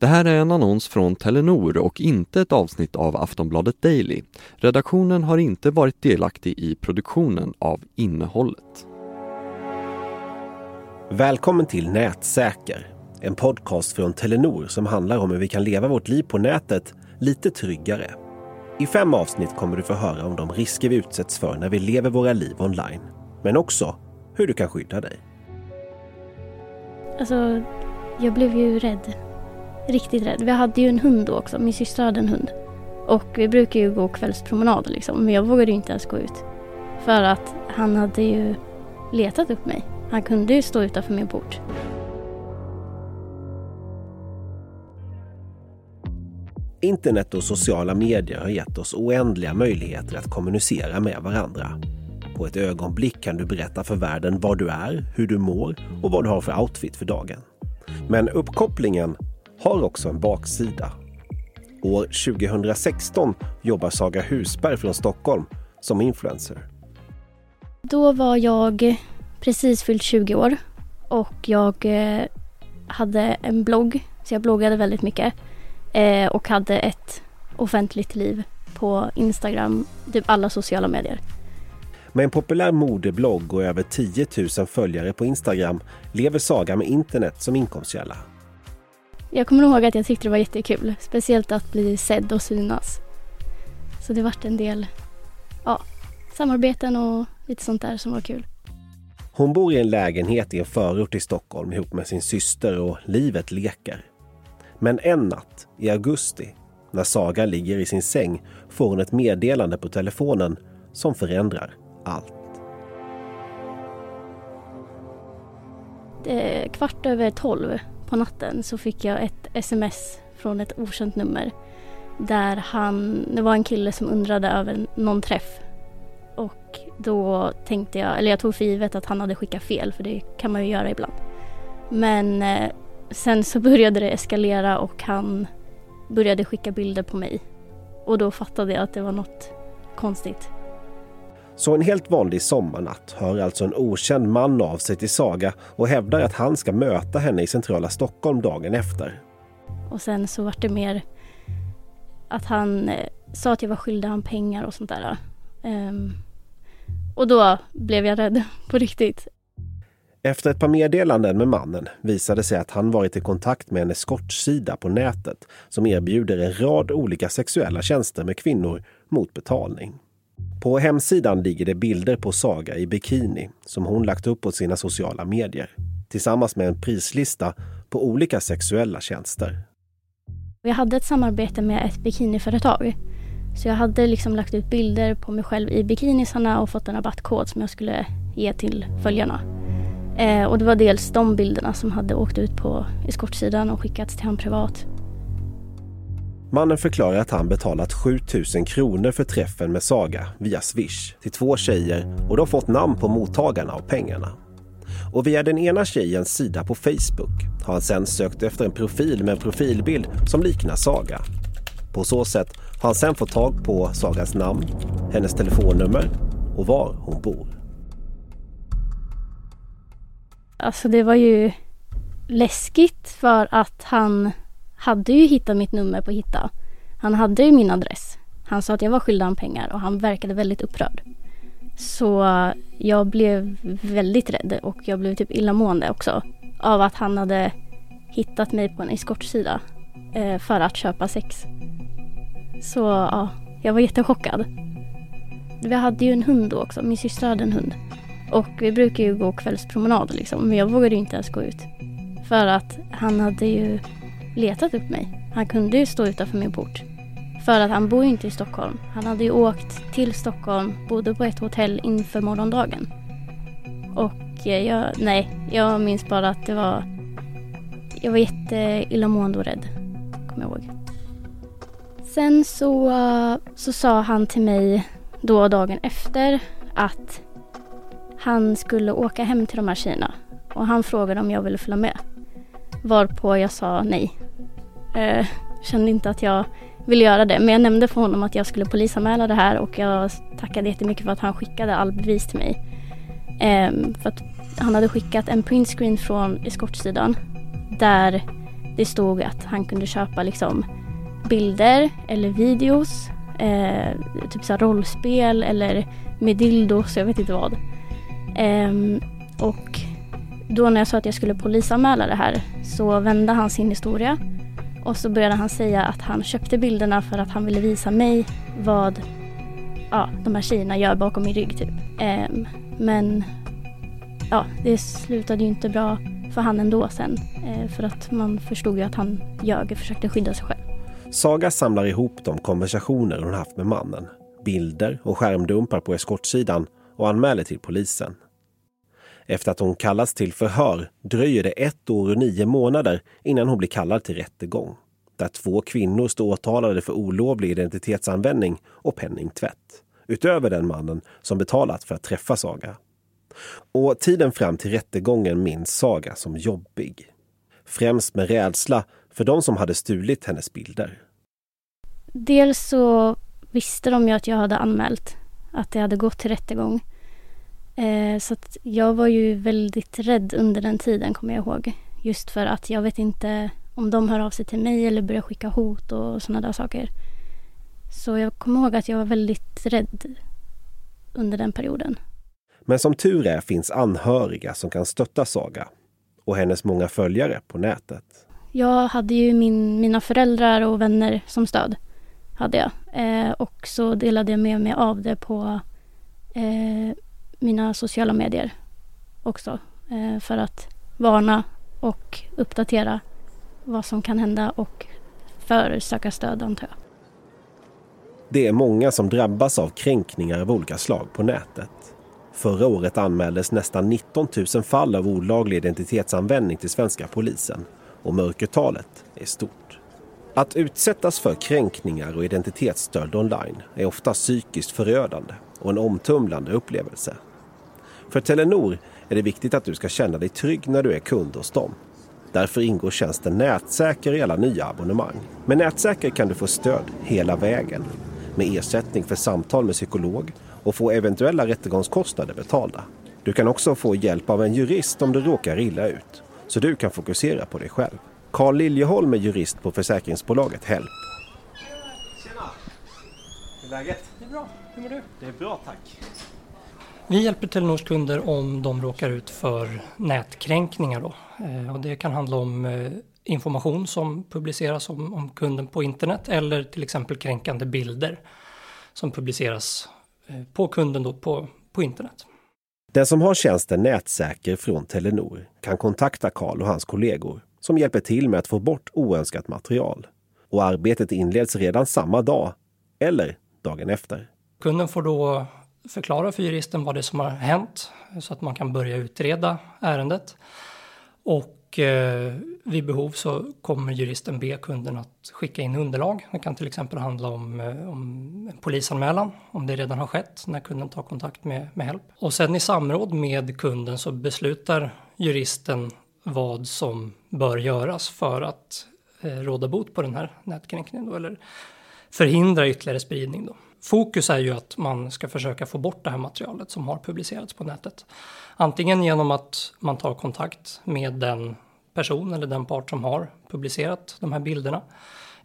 Det här är en annons från Telenor och inte ett avsnitt av Aftonbladet Daily. Redaktionen har inte varit delaktig i produktionen av innehållet. Välkommen till Nätsäker, en podcast från Telenor som handlar om hur vi kan leva vårt liv på nätet lite tryggare. I fem avsnitt kommer du få höra om de risker vi utsätts för när vi lever våra liv online, men också hur du kan skydda dig. Alltså, jag blev ju rädd. Riktigt rädd. Vi hade ju en hund då också. Min syster hade en hund. Och vi brukar ju gå kvällspromenader liksom. Men jag vågade ju inte ens gå ut. För att han hade ju letat upp mig. Han kunde ju stå utanför min port. Internet och sociala medier har gett oss oändliga möjligheter att kommunicera med varandra. På ett ögonblick kan du berätta för världen var du är, hur du mår och vad du har för outfit för dagen. Men uppkopplingen har också en baksida. År 2016 jobbar Saga Husberg från Stockholm som influencer. Då var jag precis fyllt 20 år och jag eh, hade en blogg, så jag bloggade väldigt mycket eh, och hade ett offentligt liv på Instagram, typ alla sociala medier. Med en populär modeblogg och över 10 000 följare på Instagram lever Saga med internet som inkomstkälla. Jag kommer ihåg att jag tyckte det var jättekul, speciellt att bli sedd och synas. Så det vart en del ja, samarbeten och lite sånt där som var kul. Hon bor i en lägenhet i en förort i Stockholm ihop med sin syster och livet leker. Men en natt i augusti, när Saga ligger i sin säng, får hon ett meddelande på telefonen som förändrar allt. Eh, kvart över tolv på natten så fick jag ett sms från ett okänt nummer. Där han, det var en kille som undrade över någon träff. Och då tänkte jag, eller jag tog för givet att han hade skickat fel för det kan man ju göra ibland. Men eh, sen så började det eskalera och han började skicka bilder på mig. Och då fattade jag att det var något konstigt. Så en helt vanlig sommarnatt hör alltså en okänd man av sig till Saga och hävdar att han ska möta henne i centrala Stockholm dagen efter. Och sen så var det mer att han eh, sa att jag var skyldig han pengar och sånt där. Um, och då blev jag rädd på riktigt. Efter ett par meddelanden med mannen visade sig att han varit i kontakt med en eskortsida på nätet som erbjuder en rad olika sexuella tjänster med kvinnor mot betalning. På hemsidan ligger det bilder på Saga i bikini som hon lagt upp på sina sociala medier tillsammans med en prislista på olika sexuella tjänster. Jag hade ett samarbete med ett bikiniföretag. Så jag hade liksom lagt ut bilder på mig själv i bikinisarna och fått en rabattkod som jag skulle ge till följarna. Eh, och det var dels de bilderna som hade åkt ut på eskortsidan och skickats till honom privat. Mannen förklarar att han betalat 7000 kronor för träffen med Saga via Swish till två tjejer och de fått namn på mottagarna av pengarna. Och via den ena tjejens sida på Facebook har han sen sökt efter en profil med en profilbild som liknar Saga. På så sätt har han sen fått tag på Sagas namn, hennes telefonnummer och var hon bor. Alltså det var ju läskigt för att han hade ju hittat mitt nummer på Hitta. Han hade ju min adress. Han sa att jag var skyldig honom pengar och han verkade väldigt upprörd. Så jag blev väldigt rädd och jag blev typ illamående också av att han hade hittat mig på en eskortsida eh, för att köpa sex. Så ja, jag var jättechockad. Vi hade ju en hund då också, min syster hade en hund. Och vi brukar ju gå kvällspromenader liksom, men jag vågade inte ens gå ut. För att han hade ju letat upp mig. Han kunde ju stå utanför min port. För att han bor ju inte i Stockholm. Han hade ju åkt till Stockholm, bodde på ett hotell inför morgondagen. Och eh, jag, nej, jag minns bara att det var... Jag var jätteillamående och rädd, kommer jag ihåg. Sen så, eh, så sa han till mig då dagen efter att han skulle åka hem till de här tjejerna. Och han frågade om jag ville följa med. Varpå jag sa nej. Eh, kände inte att jag ville göra det. Men jag nämnde för honom att jag skulle polisanmäla det här och jag tackade jättemycket för att han skickade all bevis till mig. Eh, för att han hade skickat en printscreen från eskortsidan där det stod att han kunde köpa liksom bilder eller videos, eh, typ så rollspel eller med dildos, jag vet inte vad. Eh, och då när jag sa att jag skulle polisanmäla det här så vände han sin historia och så började han säga att han köpte bilderna för att han ville visa mig vad ja, de här tjejerna gör bakom min rygg typ. Eh, men ja, det slutade ju inte bra för han ändå sen. Eh, för att man förstod ju att han ljög och försökte skydda sig själv. Saga samlar ihop de konversationer hon haft med mannen, bilder och skärmdumpar på eskortsidan och anmäler till polisen. Efter att hon kallats till förhör dröjer det ett år och nio månader innan hon blir kallad till rättegång. Där två kvinnor står åtalade för olovlig identitetsanvändning och penningtvätt. Utöver den mannen som betalat för att träffa Saga. Och tiden fram till rättegången minns Saga som jobbig. Främst med rädsla för de som hade stulit hennes bilder. Dels så visste de ju att jag hade anmält att det hade gått till rättegång. Eh, så jag var ju väldigt rädd under den tiden, kommer jag ihåg. Just för att jag vet inte om de hör av sig till mig eller börjar skicka hot och sådana där saker. Så jag kommer ihåg att jag var väldigt rädd under den perioden. Men som tur är finns anhöriga som kan stötta Saga och hennes många följare på nätet. Jag hade ju min, mina föräldrar och vänner som stöd. Hade jag. Eh, och så delade jag med mig av det på eh, mina sociala medier också. Eh, för att varna och uppdatera vad som kan hända och för söka stöd antar jag. Det är många som drabbas av kränkningar av olika slag på nätet. Förra året anmäldes nästan 19 000 fall av olaglig identitetsanvändning till svenska polisen och mörkertalet är stort. Att utsättas för kränkningar och identitetsstöld online är ofta psykiskt förödande och en omtumlande upplevelse. För Telenor är det viktigt att du ska känna dig trygg när du är kund hos dem. Därför ingår tjänsten Nätsäker i alla nya abonnemang. Med Nätsäker kan du få stöd hela vägen med ersättning för samtal med psykolog och få eventuella rättegångskostnader betalda. Du kan också få hjälp av en jurist om du råkar illa ut, så du kan fokusera på dig själv. Carl Liljeholm är jurist på försäkringsbolaget Help. Tjena! Hur är läget? Det är bra. Hur mår du? Det är bra tack. Vi hjälper Telenors kunder om de råkar ut för nätkränkningar. Då. Eh, och det kan handla om eh, information som publiceras om, om kunden på internet eller till exempel kränkande bilder som publiceras Eh, på kunden då på, på internet. Den som har tjänsten Nätsäker från Telenor kan kontakta Karl och hans kollegor som hjälper till med att få bort oönskat material. Och arbetet inleds redan samma dag eller dagen efter. Kunden får då förklara för juristen vad det är som har hänt så att man kan börja utreda ärendet. Och eh, vid behov så kommer juristen be kunden att skicka in underlag. Det kan till exempel handla om, eh, om en polisanmälan, om det redan har skett när kunden tar kontakt med, med HELP. Och sen i samråd med kunden så beslutar juristen vad som bör göras för att eh, råda bot på den här nätkränkningen då, eller förhindra ytterligare spridning. Då. Fokus är ju att man ska försöka få bort det här materialet som har publicerats på nätet. Antingen genom att man tar kontakt med den person eller den part som har publicerat de här bilderna.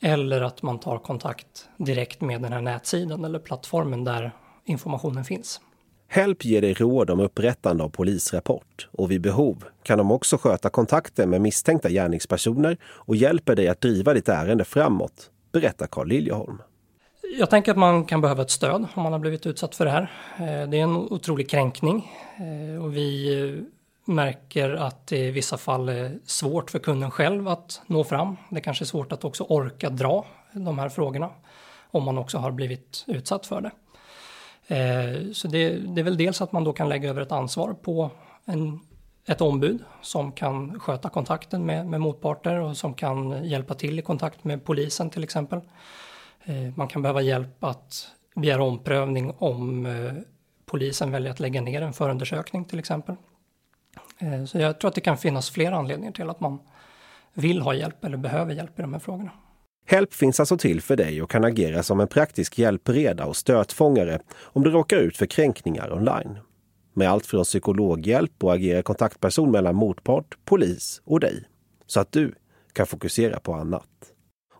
Eller att man tar kontakt direkt med den här nätsidan eller plattformen där informationen finns. Help ger dig råd om upprättande av polisrapport och vid behov kan de också sköta kontakten med misstänkta gärningspersoner och hjälper dig att driva ditt ärende framåt, berättar Carl Liljeholm. Jag tänker att man kan behöva ett stöd om man har blivit utsatt för det här. Eh, det är en otrolig kränkning eh, och vi eh, märker att det i vissa fall är svårt för kunden själv att nå fram. Det kanske är svårt att också orka dra de här frågorna om man också har blivit utsatt för det. Så det, det, är väl dels att man då kan lägga över ett ansvar på en, ett ombud som kan sköta kontakten med, med motparter och som kan hjälpa till i kontakt med polisen till exempel. Eh, man kan behöva hjälp att begära omprövning om eh, polisen väljer att lägga ner en förundersökning till exempel. Eh, så jag tror att det kan finnas flera anledningar till att man vill ha hjälp eller behöver hjälp i de här frågorna. Help finns alltså till för dig och kan agera som en praktisk hjälpreda och stötfångare om du råkar ut för kränkningar online. Med allt från psykologhjälp och agera kontaktperson mellan motpart, polis och dig. Så att du kan fokusera på annat.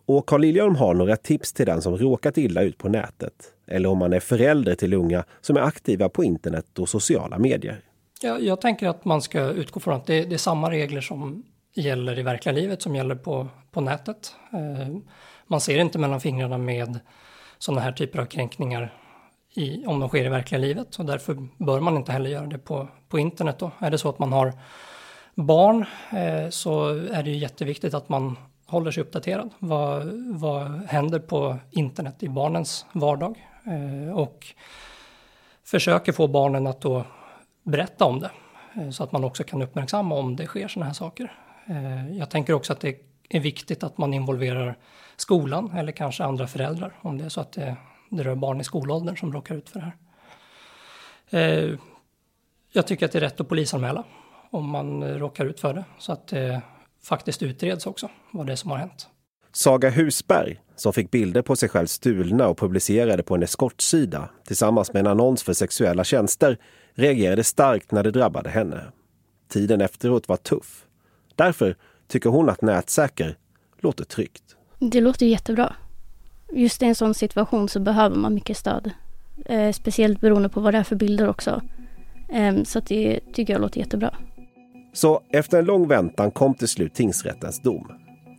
Och Carl Liljeholm har några tips till den som råkat illa ut på nätet eller om man är förälder till unga som är aktiva på internet och sociala medier. Jag, jag tänker att man ska utgå från att det, det, är samma regler som gäller i verkliga livet som gäller på, på nätet. Eh, man ser inte mellan fingrarna med sådana här typer av kränkningar i, om de sker i verkliga livet och därför bör man inte heller göra det på, på internet. Då. Är det så att man har barn eh, så är det ju jätteviktigt att man håller sig uppdaterad. Vad, vad händer på internet i barnens vardag? Eh, och försöker få barnen att då berätta om det eh, så att man också kan uppmärksamma om det sker sådana här saker. Eh, jag tänker också att det är viktigt att man involverar skolan eller kanske andra föräldrar om det är så att det, det rör barn i skolåldern som råkar ut för det här. Eh, jag tycker att det är rätt att polisanmäla om man råkar ut för det så att det faktiskt utreds också vad det är som har hänt. Saga Husberg, som fick bilder på sig själv stulna och publicerade på en eskortsida tillsammans med en annons för sexuella tjänster, reagerade starkt när det drabbade henne. Tiden efteråt var tuff. Därför tycker hon att nätsäker låter tryggt. Det låter jättebra. Just i en sån situation så behöver man mycket stöd. Eh, speciellt beroende på vad det är för bilder också. Eh, så det tycker jag låter jättebra. Så efter en lång väntan kom till slut tingsrättens dom.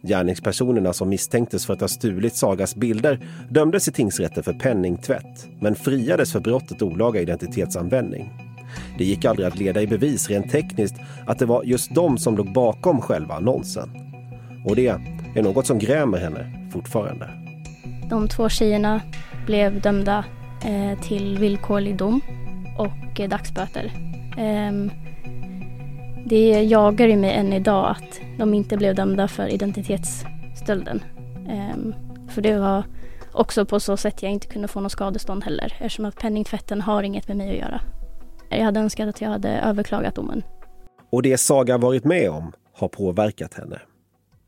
Gärningspersonerna som misstänktes för att ha stulit Sagas bilder dömdes i tingsrätten för penningtvätt men friades för brottet olaga identitetsanvändning. Det gick aldrig att leda i bevis rent tekniskt att det var just de som låg bakom själva annonsen. Och det är något som grämer henne fortfarande. De två tjejerna blev dömda eh, till villkorlig dom och eh, dagsböter. Ehm, det jagar ju mig än idag att de inte blev dömda för identitetsstölden. Um, för det var också på så sätt jag inte kunde få något skadestånd heller eftersom att penningtvätten har inget med mig att göra. Jag hade önskat att jag hade överklagat domen. Och det Saga varit med om har påverkat henne.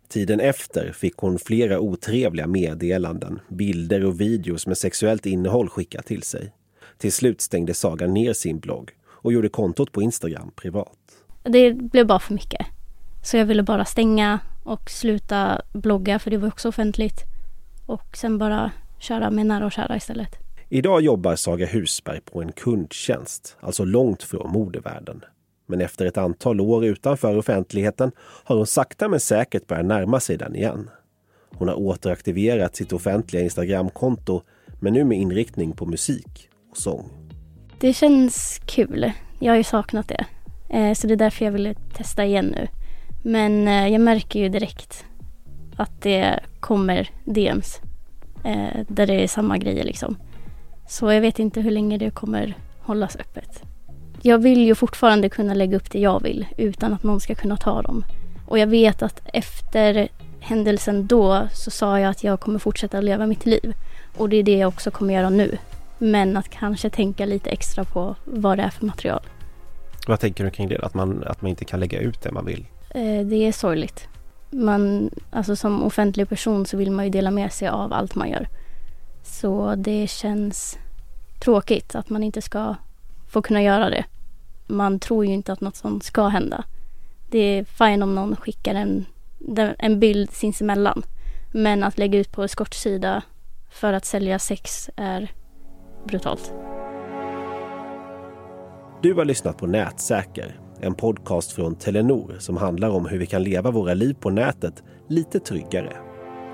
Tiden efter fick hon flera otrevliga meddelanden, bilder och videos med sexuellt innehåll skickat till sig. Till slut stängde Saga ner sin blogg och gjorde kontot på Instagram privat. Det blev bara för mycket. Så jag ville bara stänga och sluta blogga för det var också offentligt. Och sen bara köra med nära och kära istället. Idag jobbar Saga Husberg på en kundtjänst, alltså långt från modevärlden. Men efter ett antal år utanför offentligheten har hon sakta men säkert börjat närma sig den igen. Hon har återaktiverat sitt offentliga Instagramkonto, men nu med inriktning på musik och sång. Det känns kul. Jag har ju saknat det. Eh, så det är därför jag ville testa igen nu. Men eh, jag märker ju direkt att det kommer DMs eh, där det är samma grejer liksom. Så jag vet inte hur länge det kommer hållas öppet. Jag vill ju fortfarande kunna lägga upp det jag vill utan att någon ska kunna ta dem. Och jag vet att efter händelsen då så sa jag att jag kommer fortsätta leva mitt liv. Och det är det jag också kommer göra nu. Men att kanske tänka lite extra på vad det är för material. Vad tänker du kring det? Att man, att man inte kan lägga ut det man vill? Eh, det är sorgligt. Man, alltså som offentlig person så vill man ju dela med sig av allt man gör. Så det känns tråkigt att man inte ska få kunna göra det. Man tror ju inte att något sånt ska hända. Det är fine om någon skickar en, en bild sinsemellan. Men att lägga ut på eskortsida för att sälja sex är brutalt. Du har lyssnat på Nätsäker, en podcast från Telenor som handlar om hur vi kan leva våra liv på nätet lite tryggare.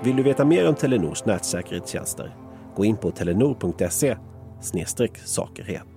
Vill du veta mer om Telenors nätsäkerhetstjänster? Gå in på telenor.se sakerhet.